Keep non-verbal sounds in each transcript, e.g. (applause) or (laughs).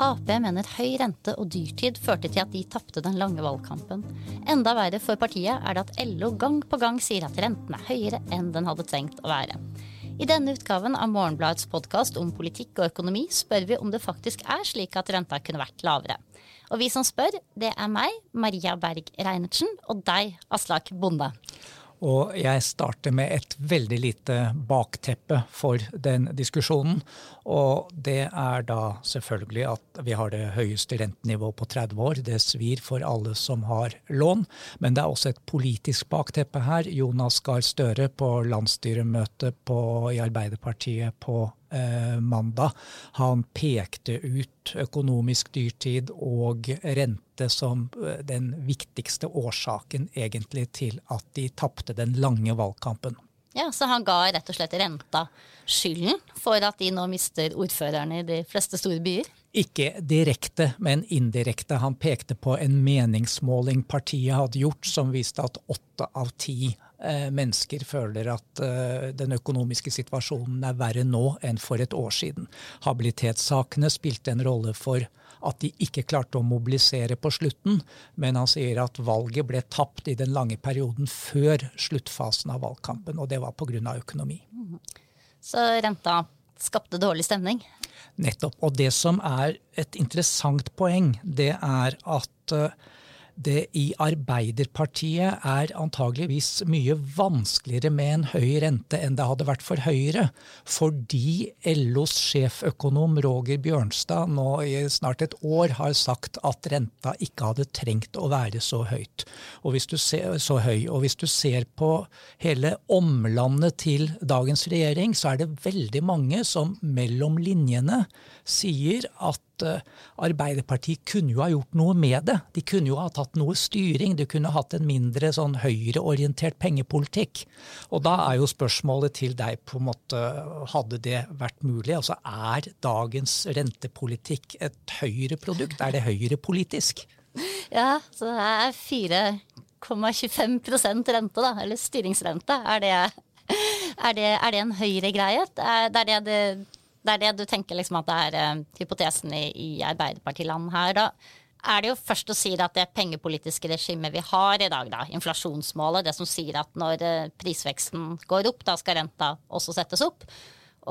Ap mener høy rente og dyrtid førte til at de tapte den lange valgkampen. Enda verre for partiet er det at LO gang på gang sier at renten er høyere enn den hadde trengt å være. I denne utgaven av Morgenbladets podkast om politikk og økonomi spør vi om det faktisk er slik at renta kunne vært lavere. Og vi som spør, det er meg, Maria Berg Reinertsen, og deg, Aslak Bonde. Og jeg starter med et veldig lite bakteppe for den diskusjonen. Og det er da selvfølgelig at vi har det høyeste rentenivået på 30 år. Det svir for alle som har lån. Men det er også et politisk bakteppe her. Jonas Gahr Støre på landsstyremøtet i Arbeiderpartiet på mandag. Han pekte ut økonomisk dyrtid og rente som eh, den viktigste årsaken egentlig til at de tapte den lange valgkampen. Ja, Så han ga rett og slett renta skylden for at de nå mister ordførerne i de fleste store byer? Ikke direkte, men indirekte. Han pekte på en meningsmåling partiet hadde gjort som viste at åtte av ti Eh, mennesker føler at eh, den økonomiske situasjonen er verre nå enn for et år siden. Habilitetssakene spilte en rolle for at de ikke klarte å mobilisere på slutten, men han sier at valget ble tapt i den lange perioden før sluttfasen av valgkampen, og det var pga. økonomi. Så renta skapte dårlig stemning? Nettopp. Og det som er et interessant poeng, det er at eh, det i Arbeiderpartiet er antageligvis mye vanskeligere med en høy rente enn det hadde vært for Høyre, fordi LOs sjeføkonom Roger Bjørnstad nå i snart et år har sagt at renta ikke hadde trengt å være så, høyt. Og ser, så høy. Og hvis du ser på hele omlandet til dagens regjering, så er det veldig mange som mellom linjene sier at Eh, Arbeiderpartiet kunne jo ha gjort noe med det. De kunne jo ha tatt noe styring. De kunne hatt en mindre sånn høyreorientert pengepolitikk. Og da er jo spørsmålet til deg på en måte, hadde det vært mulig? Altså er dagens rentepolitikk et høyreprodukt? Er det høyrepolitisk? Ja, så det er 4,25% rente, da. Eller styringsrente. Er det, er det, er det en høyregreie? Er det det det er det du tenker liksom at det er uh, hypotesen i, i Arbeiderpartiland her. Da er det jo først å si at det pengepolitiske regimet vi har i dag, da, inflasjonsmålet, det som sier at når uh, prisveksten går opp, da skal renta også settes opp.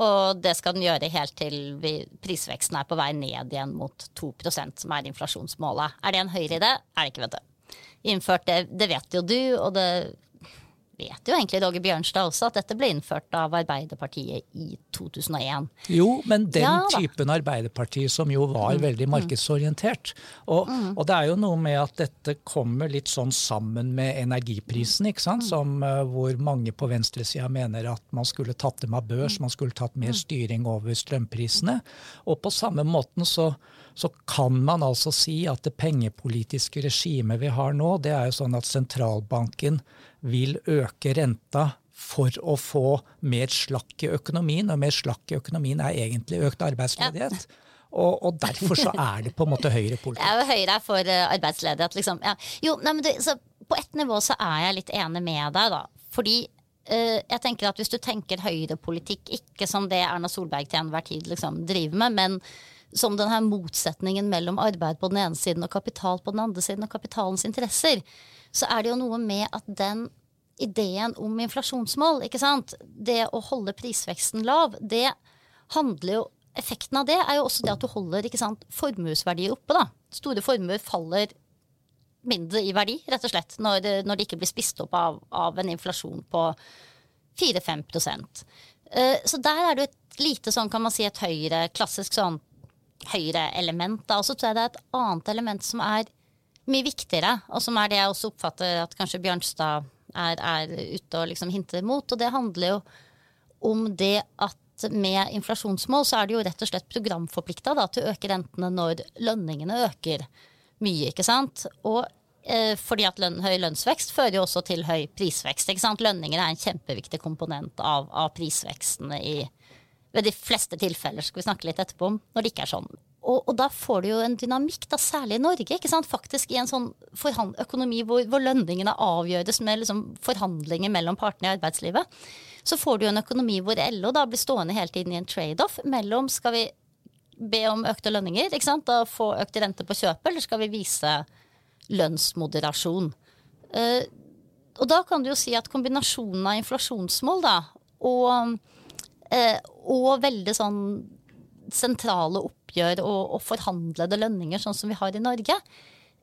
Og det skal den gjøre helt til vi, prisveksten er på vei ned igjen mot 2 som er inflasjonsmålet. Er det en høyere idé? Er det ikke, vet du. Innført det, det vet jo du, og det vet jo egentlig Roger Bjørnstad også at dette ble innført av Arbeiderpartiet i 2001. Jo, men den ja, typen Arbeiderparti som jo var mm. veldig mm. markedsorientert. Og, mm. og, det er jo noe med at dette kommer litt sånn sammen med energiprisen, ikke sant? Mm. Som, uh, hvor mange på venstresida mener at man skulle tatt dem av børs, mm. man skulle tatt mer styring over strømprisene. Og på samme måten så så kan man altså si at det pengepolitiske regimet vi har nå, det er jo sånn at sentralbanken vil øke renta for å få mer slakk i økonomien, og mer slakk i økonomien er egentlig økt arbeidsledighet. Ja. Og, og, derfor så er det på en måte høyrepolitikk. (laughs) Ja, Høyre er for uh, arbeidsledighet, liksom. Ja. Jo, nei, men det, på ett nivå så er jeg litt enig med deg, da. Fordi uh, jeg tenker at hvis du tenker høyrepolitikk ikke som det Erna Solberg til enhver tid liksom driver med, men som denne motsetningen mellom arbeid på den ene siden og kapital på den andre siden, og kapitalens interesser, så er det jo noe med at den ideen om inflasjonsmål, ikke sant, det å holde prisveksten lav, det handler jo Effekten av det er jo også det at du holder ikke sant, formuesverdier oppe. da. Store formuer faller mindre i verdi, rett og slett, når, når de ikke blir spist opp av, av en inflasjon på 4-5 uh, eh, Så der er det jo et lite sånn, kan man si, et høyre, klassisk sånn høyre-element. Og så tror jeg det er et annet element som er mye viktigere, og som er det jeg også oppfatter at kanskje Bjørnstad er, er ute og liksom hinter mot. Og det handler jo om det at med inflasjonsmål så er det jo rett og slett programforplikta til å øke rentene når lønningene øker mye, ikke sant. Og eh, fordi at lønn, høy lønnsvekst fører jo også til høy prisvekst. ikke sant? Lønninger er en kjempeviktig komponent av, av prisveksten i, ved de fleste tilfeller, skal vi snakke litt etterpå om, når det ikke er sånn. Og, og da får du jo en dynamikk, da, særlig i Norge, ikke sant? faktisk i en sånn økonomi hvor, hvor, lønningene avgjøres med liksom forhandlinger mellom partene i arbeidslivet. Så får du jo en økonomi hvor LO da blir stående hele tiden i en trade-off mellom skal vi be om økte lønninger? ikke sant? og få økt rente på kjøpet, eller skal vi vise lønnsmoderasjon? Uh, og da kan du jo si at kombinasjonen av inflasjonsmål da, og, og veldig sånn sentrale oppgjør og, og, forhandlede lønninger, sånn som vi har i Norge,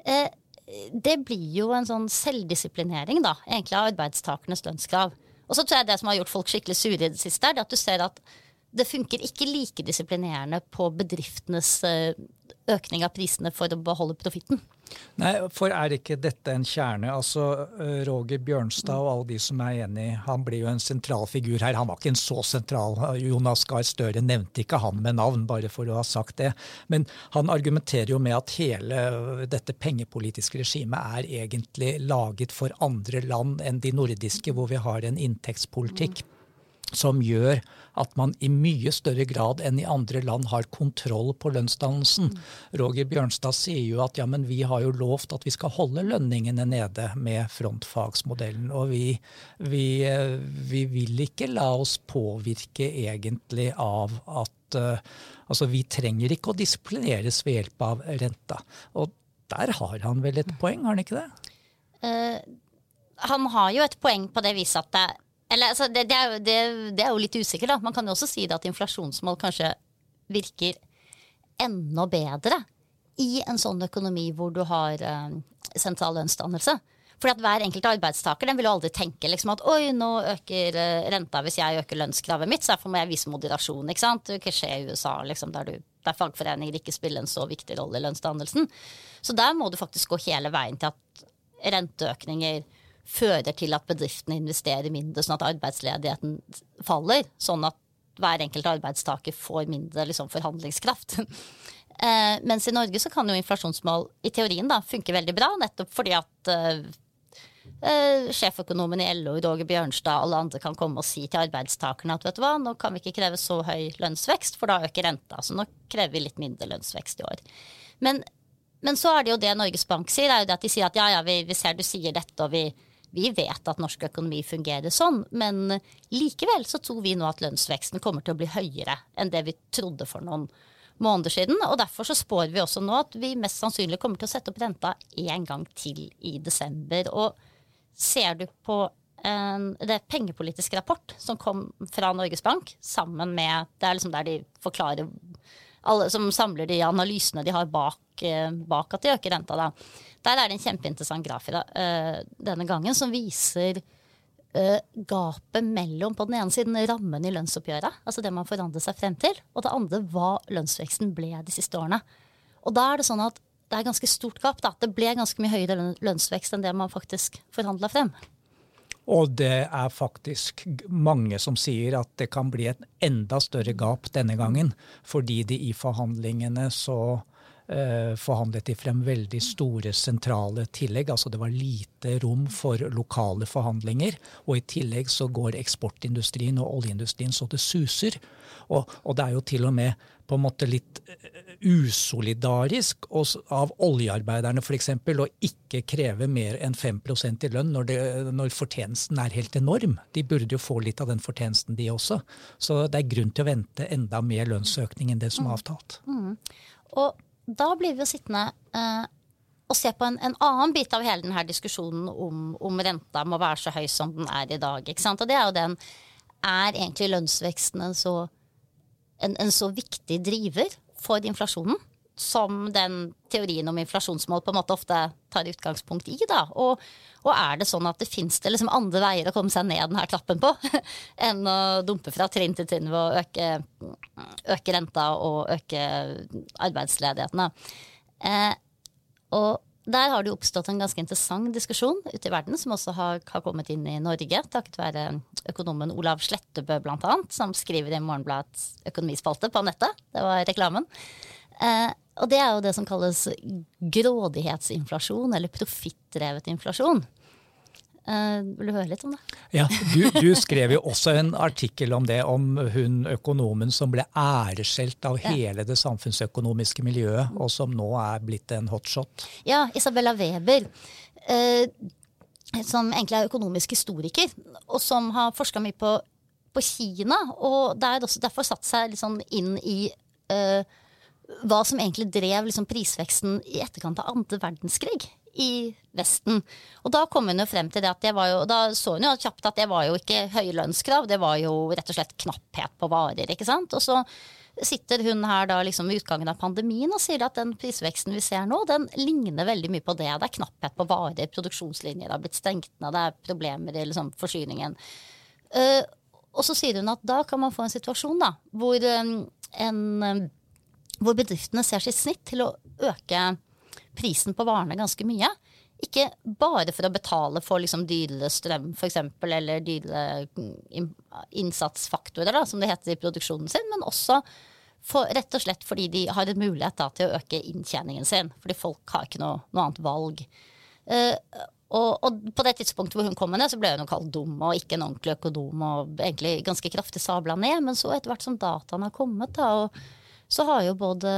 Eh, det blir jo en sånn selvdisiplinering da, egentlig av arbeidstakernes lønnskrav. Og så tror jeg det som har gjort folk skikkelig sure i det siste, er at du ser at det funker ikke like disiplinerende på bedriftenes eh, økning av prisene for å beholde profitten. Nei, for er ikke dette en kjerne? Altså, eh, Roger Bjørnstad og alle de som er enig, han blir jo en sentral figur her. Han var ikke en så sentral. Jonas Gahr Støre nevnte ikke han med navn, bare for å ha sagt det. Men han argumenterer jo med at hele dette pengepolitiske regimet er egentlig laget for andre land enn de nordiske, hvor vi har en inntektspolitikk. Mm som gjør at man i mye større grad enn i andre land har kontroll på lønnsdannelsen. Roger Bjørnstad sier jo at ja, men vi har jo lovt at vi skal holde lønningene nede med frontfagsmodellen. Og vi, vi, vi vil ikke la oss påvirke egentlig av at uh, altså vi trenger ikke å disiplineres ved hjelp av renta. Og der har han vel et poeng, har han ikke det? Uh, han har jo et poeng på det viset at det eller, altså, det, det, er jo, det, det, er jo, litt usikkert. da. Man kan jo også si at inflasjonsmål kanskje virker enda bedre i en sånn økonomi hvor du har eh, sentral lønnsdannelse. Fordi at hver enkelt arbeidstaker den vil jo aldri tenke liksom at oi, nå øker uh, renta hvis jeg øker lønnskravet mitt, så derfor må jeg vise moderasjon. ikke sant? Det kan skje i USA, liksom, der, du, der fagforeninger ikke spiller en så viktig rolle i lønnsdannelsen. Så der må du faktisk gå hele veien til at renteøkninger fører til at bedriftene investerer mindre, sånn at arbeidsledigheten faller. Sånn at hver enkelt arbeidstaker får mindre liksom, forhandlingskraft. (laughs) eh, mens i Norge så kan jo inflasjonsmål i teorien da funke veldig bra, nettopp fordi at eh, eh, sjeføkonomen i LO, Roger Bjørnstad, alle andre kan komme og si til arbeidstakerne at vet du hva, nå kan vi ikke kreve så høy lønnsvekst, for da øker renta. Så nå krever vi litt mindre lønnsvekst i år. Men, men så er det jo det Norges Bank sier, er jo det at de sier at ja, ja, vi, vi ser du sier dette, og vi, vi vet at norsk økonomi fungerer sånn, men likevel så tror vi nå at lønnsveksten kommer til å bli høyere enn det vi trodde for noen måneder siden. Og derfor så spår vi også nå at vi mest sannsynlig kommer til å sette opp renta en gang til i desember. Og ser du på en, det pengepolitiske rapport som kom fra Norges Bank, sammen med Det er liksom der de forklarer alle som samler de analysene de har bak, eh, bak at de øker renta. da der er det en kjempeinteressant graf uh, denne gangen som viser uh, gapet mellom på den ene siden rammen i lønnsoppgjøret, altså det man forandret seg frem til, og det andre hva lønnsveksten ble de siste årene. Og da er det sånn at det er ganske stort gap. da. Det ble ganske mye høyere lønnsvekst enn det man faktisk forhandla frem. Og det er faktisk mange som sier at det kan bli et enda større gap denne gangen, fordi de i forhandlingene så Eh, forhandlet de frem veldig store sentrale tillegg. Altså det var lite rom for lokale forhandlinger. Og i tillegg så går eksportindustrien og oljeindustrien så det suser. Og, og det er jo til og med på en måte litt eh, usolidarisk av oljearbeiderne f.eks. å ikke kreve mer enn 5% i lønn når, det, når, fortjenesten er helt enorm. De burde jo få litt av den fortjenesten, de også. Så det er grunn til å vente enda mer lønnsøkning enn det som er avtalt. Mm. Og da blir vi jo sittende eh, og se på en, en, annen bit av hele denne diskusjonen om, om, renta må være så høy som den er i dag. Og det er jo den Er egentlig lønnsveksten en så, en, en så viktig driver for inflasjonen? Som den teorien om inflasjonsmål på en måte ofte tar utgangspunkt i. Da. Og, og er det sånn at det fins det liksom andre veier å komme seg ned denne trappen på (laughs) enn å dumpe fra trinn til trinn ved å øke, øke renta og øke arbeidsledigheten? Eh, og der har det oppstått en ganske interessant diskusjon ute i verden, som også har, har kommet inn i Norge, takket være økonomen Olav Slettebø bl.a., som skriver i Morgenbladets økonomispalte på nettet. Det var reklamen. Eh, og det er jo det som kalles grådighetsinflasjon, eller profittdrevet inflasjon. Uh, vil du høre litt om det? Ja, du, du, skrev jo også en artikkel om det, om hun økonomen som ble æreskjelt av hele det samfunnsøkonomiske miljøet, og som nå er blitt en hotshot. Ja, Isabella Weber. Uh, som egentlig er økonomisk historiker, og som har forska mye på, på, Kina. Og der også derfor satt seg litt sånn inn i uh, hva som egentlig drev liksom prisveksten i etterkant av andre verdenskrig i Vesten. Og da kom hun jo frem til det at det var jo, da så hun jo kjapt at det var jo ikke høye lønnskrav, det var jo rett og slett knapphet på varer. ikke sant? Og så sitter hun her da liksom ved utgangen av pandemien og sier at den prisveksten vi ser nå, den ligner veldig mye på det. Det er knapphet på varer, produksjonslinjer har blitt stengt ned, det er problemer i liksom forsyningen. Uh, og så sier hun at da kan man få en situasjon da, hvor, um, en, um, hvor bedriftene ser sitt snitt til å øke prisen på varene ganske mye. Ikke bare for å betale for liksom dyrere strøm f.eks., eller dyrere mm, innsatsfaktorer, da, som det heter i produksjonen sin, men også for, rett og slett fordi de har en mulighet da, til å øke inntjeningen sin. Fordi folk har ikke noe, noe annet valg. Uh, og, og, på det tidspunktet hvor hun kom det, så ble hun jo kalt dum og ikke en ordentlig økonom. og egentlig ganske kraftig sabla ned. Men så etter hvert som dataene har kommet, da, og så har jo både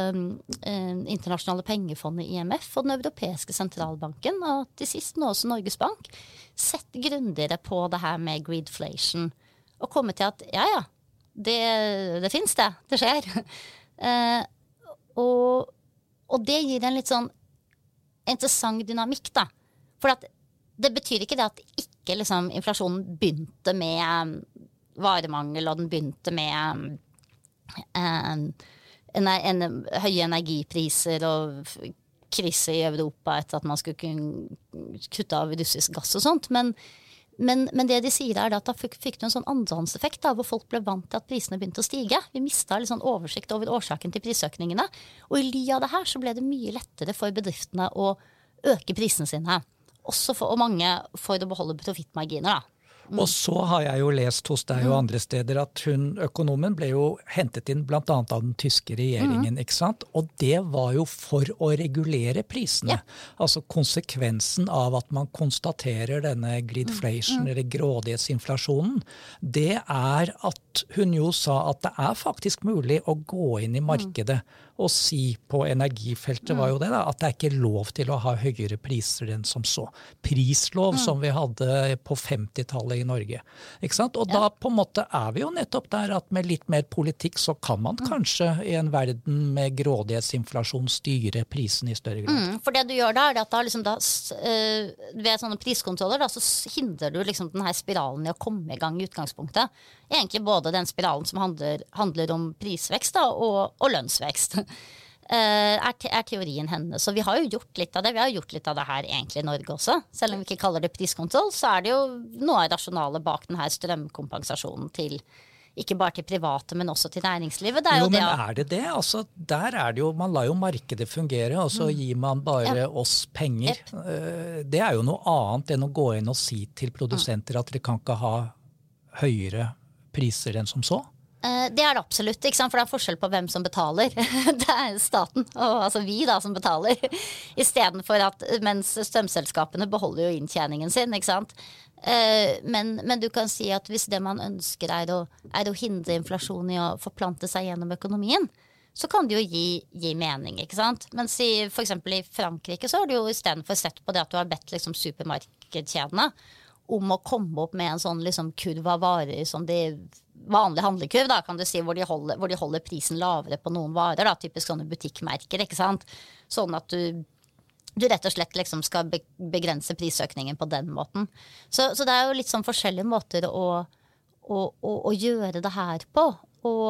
eh, internasjonale pengefondet IMF og Den europeiske sentralbanken, og til sist nå også Norges Bank, sett grundigere på det her med greedflation. Og kommet til at ja, ja, det, det fins det. Det skjer. (laughs) eh, og, og, det gir en litt sånn interessant dynamikk, da. For at det betyr ikke det at ikke liksom, inflasjonen begynte med varemangel, og den begynte med eh, en, høye energipriser og krise i Europa etter at man skulle kunne kutte av russisk gass og sånt. Men, men, men det de sier er at da fikk du en sånn andrehåndseffekt hvor folk ble vant til at prisene begynte å stige. Vi mista litt sånn oversikt over årsaken til prisøkningene. Og i ly av det her så ble det mye lettere for bedriftene å øke prisene sine. Også for, og mange for å beholde profittmarginer. da. Og så har jeg jo lest hos deg og andre steder at hun økonomen ble jo hentet inn bl.a. av den tyske regjeringen. Mm. ikke sant? Og det var jo for å regulere prisene. Altså konsekvensen av at man konstaterer denne gridflation, mm. eller grådighetsinflasjonen, det er at hun jo sa at det er faktisk mulig å gå inn i markedet å si på energifeltet, var jo det da, at det er ikke lov til å ha høyere priser enn som så. Prislov mm. som vi hadde på 50-tallet i Norge. Ikke sant? Og ja. da på en måte er vi jo nettopp der at med litt mer politikk så kan man mm. kanskje i en verden med grådighetsinflasjon styre prisen i større grad. Mm, for det du gjør da, er at da, liksom da uh, ved sånne priskontroller da, så hindrer du liksom denne spiralen i å komme i gang i utgangspunktet. Egentlig både den spiralen som handler, handler om prisvekst da, og, og lønnsvekst. (laughs) Eh, er, te er, teorien hennes. Så vi har jo gjort litt av det. Vi har gjort litt av det her egentlig i Norge også. Selv om vi ikke kaller det priskontroll, så er det jo noe av rasjonalet bak denne strømkompensasjonen til ikke bare til private, men også til næringslivet. jo, jo men er det det? Altså, der er det jo, Man lar jo markedet fungere, og så mm. gir man bare ja. oss penger. Yep. Eh, det er jo noe annet enn å gå inn og si til produsenter mm. at dere kan ikke ha høyere priser enn som så. Eh, det er det absolutt, for det er forskjell på hvem som betaler. (laughs) Det er staten, og altså vi da, som betaler. (laughs) Istedenfor at mens strømselskapene beholder jo inntjeningen sin. ikke sant? Eh, men, men, du kan si at hvis det man ønsker er å, er å hindre inflasjon i å forplante seg gjennom økonomien, så kan det jo gi, gi mening. ikke sant? Mens i f.eks. i Frankrike så har du jo istedenfor sett på det at du har bedt liksom, supermarkedskjedene om å komme opp med en sånn liksom, kurv av varer som de vanlig handlekurv, da, kan du si, hvor de, holder, hvor de holder prisen lavere på noen varer. Da, typisk sånne butikkmerker. ikke sant? Sånn at du, du rett og slett liksom skal begrense prisøkningen på den måten. Så, så, det er jo litt sånn forskjellige måter å, å, å, å gjøre det her på. Og,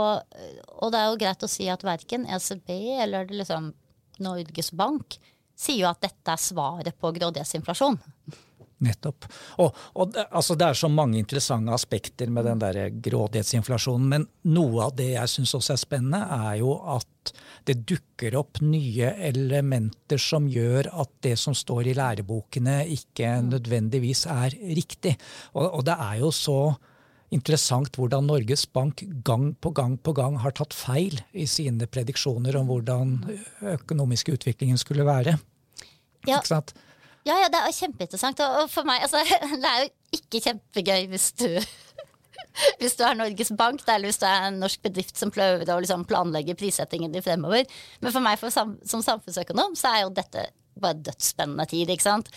og, det er jo greit å si at verken ECB eller liksom Norges Bank sier jo at dette er svaret på grådighetsinflasjon. Nettopp. Og, og det, altså det, er så mange interessante aspekter med den der grådighetsinflasjonen. Men noe av det jeg syns også er spennende, er jo at det dukker opp nye elementer som gjør at det som står i lærebokene, ikke mm. nødvendigvis er riktig. Og, og det er jo så interessant hvordan Norges Bank gang på gang på gang har tatt feil i sine prediksjoner om hvordan økonomiske utviklingen skulle være. Ja. Ikke sant? Ja, ja, det er kjempeinteressant. Og for meg, altså, (laughs) det er jo ikke kjempegøy hvis du (laughs) hvis du er Norges Bank, eller hvis du er en norsk bedrift som prøver å liksom planlegge prissettingen din fremover. Men for meg for sam som samfunnsøkonom så er jo dette bare dødsspennende tid. ikke sant?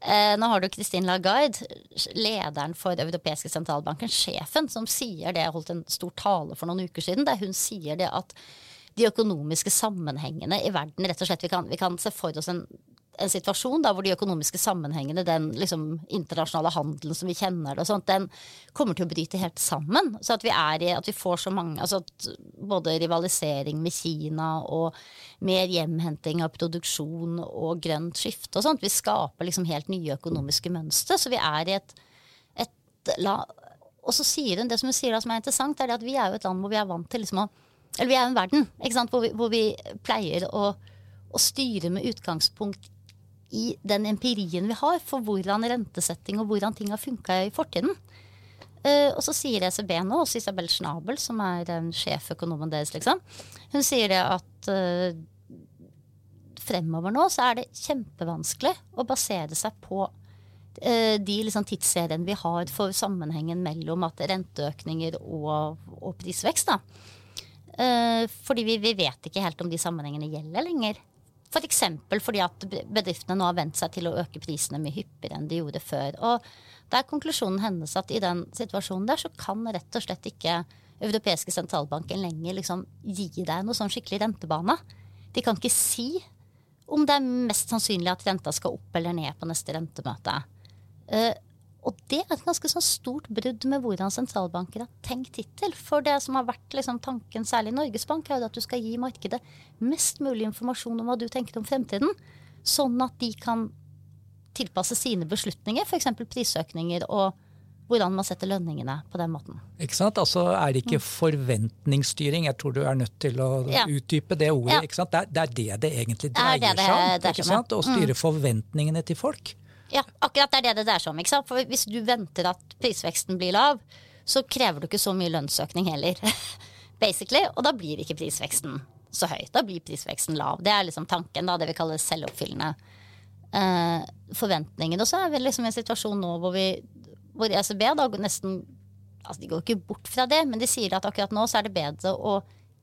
Eh, nå har du Christine Lagarde, lederen for europeiske sentralbanken, sjefen, som sier det. Jeg holdt en stor tale for noen uker siden der hun sier det at de økonomiske sammenhengene i verden. rett og slett. Vi kan, vi kan se for oss en, en situasjon da, hvor de økonomiske sammenhengene, den liksom, internasjonale handelen som vi kjenner det, sånt, den kommer til å bryte helt sammen. Så at vi, er i, at vi får så mange altså at Både rivalisering med Kina og mer hjemhenting av produksjon og grønt skifte og sånt. Vi skaper liksom helt nye økonomiske mønstre. Så vi er i et, et la, Og så sier hun det som hun sier da som er interessant, er at vi er jo et land hvor vi er vant til liksom å Eller vi er en verden hvor vi, hvor vi pleier å, å styre med utgangspunkt i den empirien vi har for hvordan rentesetting og hvordan ting har funka i fortiden. Uh, og så sier ECB nå, også Isabel Schnabel, som er um, sjeføkonomen deres, liksom, hun sier det at uh, fremover nå så er det kjempevanskelig å basere seg på uh, de liksom, tidsseriene vi har for sammenhengen mellom at renteøkninger og, og prisvekst. da. fordi vi, vi vet ikke helt om de sammenhengene gjelder lenger. F.eks. For fordi at bedriftene nå har vent seg til å øke prisene mye hyppigere enn de gjorde før. Og der er konklusjonen hennes at i den situasjonen der så kan rett og slett ikke europeiske sentralbanken lenger liksom gi deg noe sånn skikkelig rentebane. De kan ikke si om det er mest sannsynlig at renta skal opp eller ned på neste rentemøte. Uh, og det er et ganske sånn stort brudd med hvordan sentralbanker har tenkt hittil. For det som har vært liksom tanken, særlig Norges Bank, er jo at du skal gi markedet mest mulig informasjon om hva du tenker om fremtiden. Sånn at de kan tilpasse sine beslutninger, f.eks. prisøkninger og hvordan man setter lønningene på den måten. Ikke sant? Altså Er det ikke mm. forventningsstyring? Jeg tror du er nødt til å ja. utdype det ordet. Ja. ikke sant? Det er, det er, det det egentlig dreier det det, seg om. ikke sant? Å styre mm. forventningene til folk. Ja, akkurat det er det det dreier seg om. ikke sant? For Hvis du venter at prisveksten blir lav, så krever du ikke så mye lønnsøkning heller. (laughs) Basically, Og da blir ikke prisveksten så høy. Da blir prisveksten lav. Det er liksom tanken, da, det vi kaller selvoppfyllende eh, forventninger. Og så er vi liksom i en situasjon nå hvor, vi, hvor ECB da nesten altså De går ikke bort fra det, men de sier at akkurat nå så er det bedre å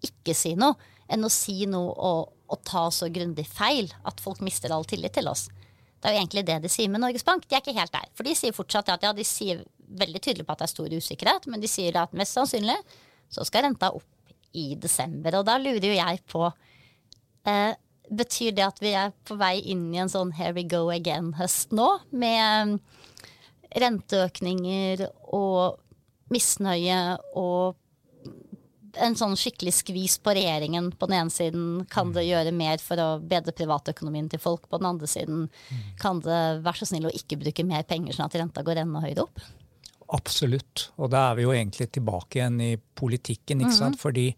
ikke si noe enn å si noe og, og ta så grundig feil at folk mister all tillit til oss. Det er jo egentlig det de sier med Norges Bank. De er ikke helt der. For de sier fortsatt at ja, de sier veldig tydelig på at det er stor usikkerhet, men de sier at mest sannsynlig så skal renta opp i desember. Og da lurer jo jeg på eh, Betyr det at vi er på vei inn i en sånn here we go again-høst nå? Med renteøkninger og misnøye og en sånn skikkelig skvis på regjeringen på den ene siden. Kan det gjøre mer for å bedre privatøkonomien til folk? På den andre siden kan det være så snill å ikke bruke mer penger, sånn at renta går enda høyere opp? Absolutt. Og da er vi jo egentlig tilbake igjen i politikken. ikke sant? Mm -hmm. Fordi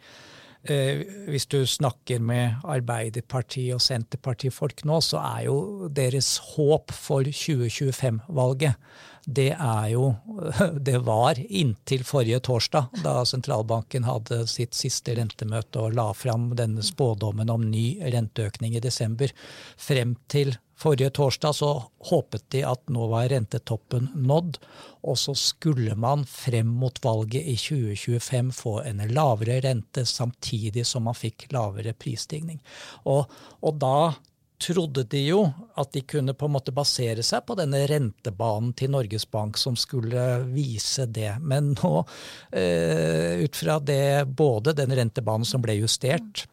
hvis du snakker med Arbeiderparti- og Senterpartifolk nå, så er jo deres håp for 2025-valget det er jo (laughs) Det var inntil forrige torsdag, da sentralbanken hadde sitt siste rentemøte og la fram denne spådommen om ny renteøkning i desember. Frem til forrige torsdag så håpet de at nå var rentetoppen nådd, og så skulle man frem mot valget i 2025 få en lavere rente samtidig som man fikk lavere prisstigning. Og, og da trodde de jo at de kunne på en måte basere seg på denne rentebanen til Norges Bank som skulle vise det. Men nå, eh, ut fra det, både den rentebanen som ble justert,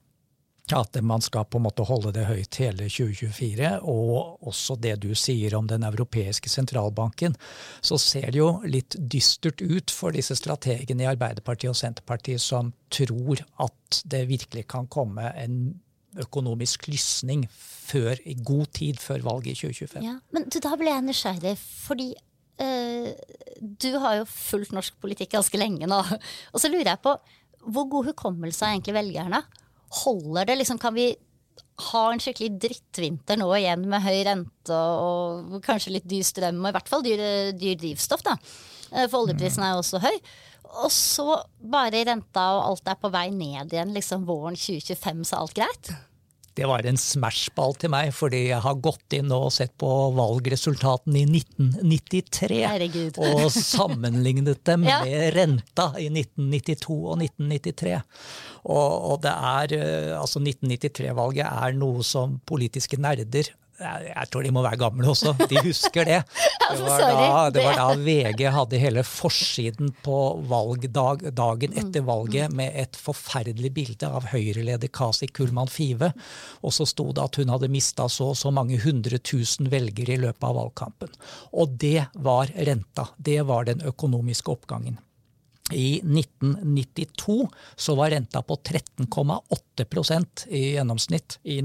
at man skal på en måte holde det høyt hele 2024, og også det du sier om Den europeiske sentralbanken, så ser det jo litt dystert ut for disse strategene i Arbeiderpartiet og Senterpartiet som tror at det virkelig kan komme en økonomisk lysning før, i god tid før valget i 2025. Ja, men du, da ble jeg nysgjerrig, fordi øh, du har jo fulgt norsk politikk ganske lenge nå. (laughs) Og så lurer jeg på, hvor god hukommelse har egentlig velgerne? Holder det liksom, Kan vi ha en skikkelig drittvinter nå igjen med høy rente og kanskje litt dyr strøm, og i hvert fall dyr, dyr drivstoff, da. Eh, for oljeprisen er jo også høy. Og så bare renta og alt er på vei ned igjen liksom våren 2025, så alt greit? Det var en smashball til meg, fordi jeg har gått inn og sett på valgresultatene i 1993. Herregud. og sammenlignet dem (laughs) ja. med renta i 1992 og 1993. Og, og det er, eh, altså 1993-valget er noe som politiske nerder Jeg tror de må være gamle også. De husker det. (laughs) Det var da, det var da VG hadde hele forsiden på valgdag, dagen etter valget med et forferdelig bilde av Høyre-leder Kasi Kullmann Five. Og så sto det at hun hadde mista så og så mange hundre tusen velgere i løpet av valgkampen. Og det var renta. Det var den økonomiske oppgangen. I 1992 så var renta på 13,8% i gjennomsnitt. I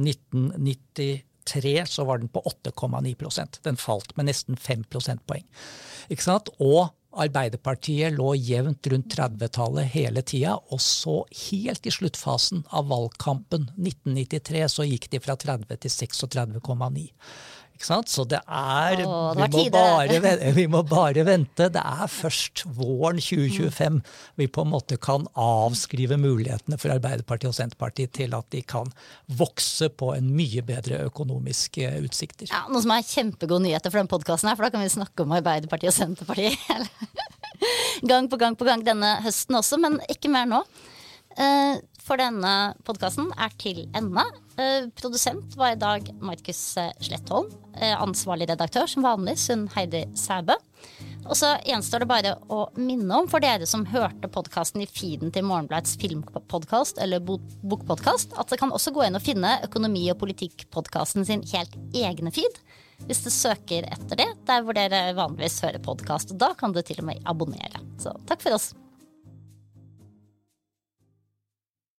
1993 så var den på 8,9% Den falt med nesten 5 prosentpoeng. Ikke sant? Og Arbeiderpartiet lå jevnt rundt 30-tallet hele tida, og så helt i sluttfasen av valgkampen 1993 så gikk de fra 30 til 36,9. Så det er Åh, det vi, må bare, (laughs) vi må bare vente. Det er først våren 2025 vi på en måte kan avskrive mulighetene for Arbeiderpartiet og Senterpartiet til at de kan vokse på en mye bedre økonomiske utsikter. Ja, Noe som er kjempegode nyheter for den podkasten her, for da kan vi snakke om Arbeiderpartiet og Senterpartiet (laughs) (laughs) gang på gang på gang denne høsten også, men ikke mer nå. Eh, For denne podkasten er til ende. Eh, Produsent var i dag Markus eh, Slettholm. Eh, Ansvarlig redaktør som vanlig Sunn Heidi Sæbø. Og så gjenstår det bare å minne om, for dere som hørte podkasten i feeden til Morgenbladets filmpodkast eller bokpodkast, at det kan også gå inn og finne økonomi- og politikkpodkasten sin helt egne feed. Hvis du søker etter det, der hvor dere vanligvis hører podkast. Da kan du til og med abonnere. Så takk for oss.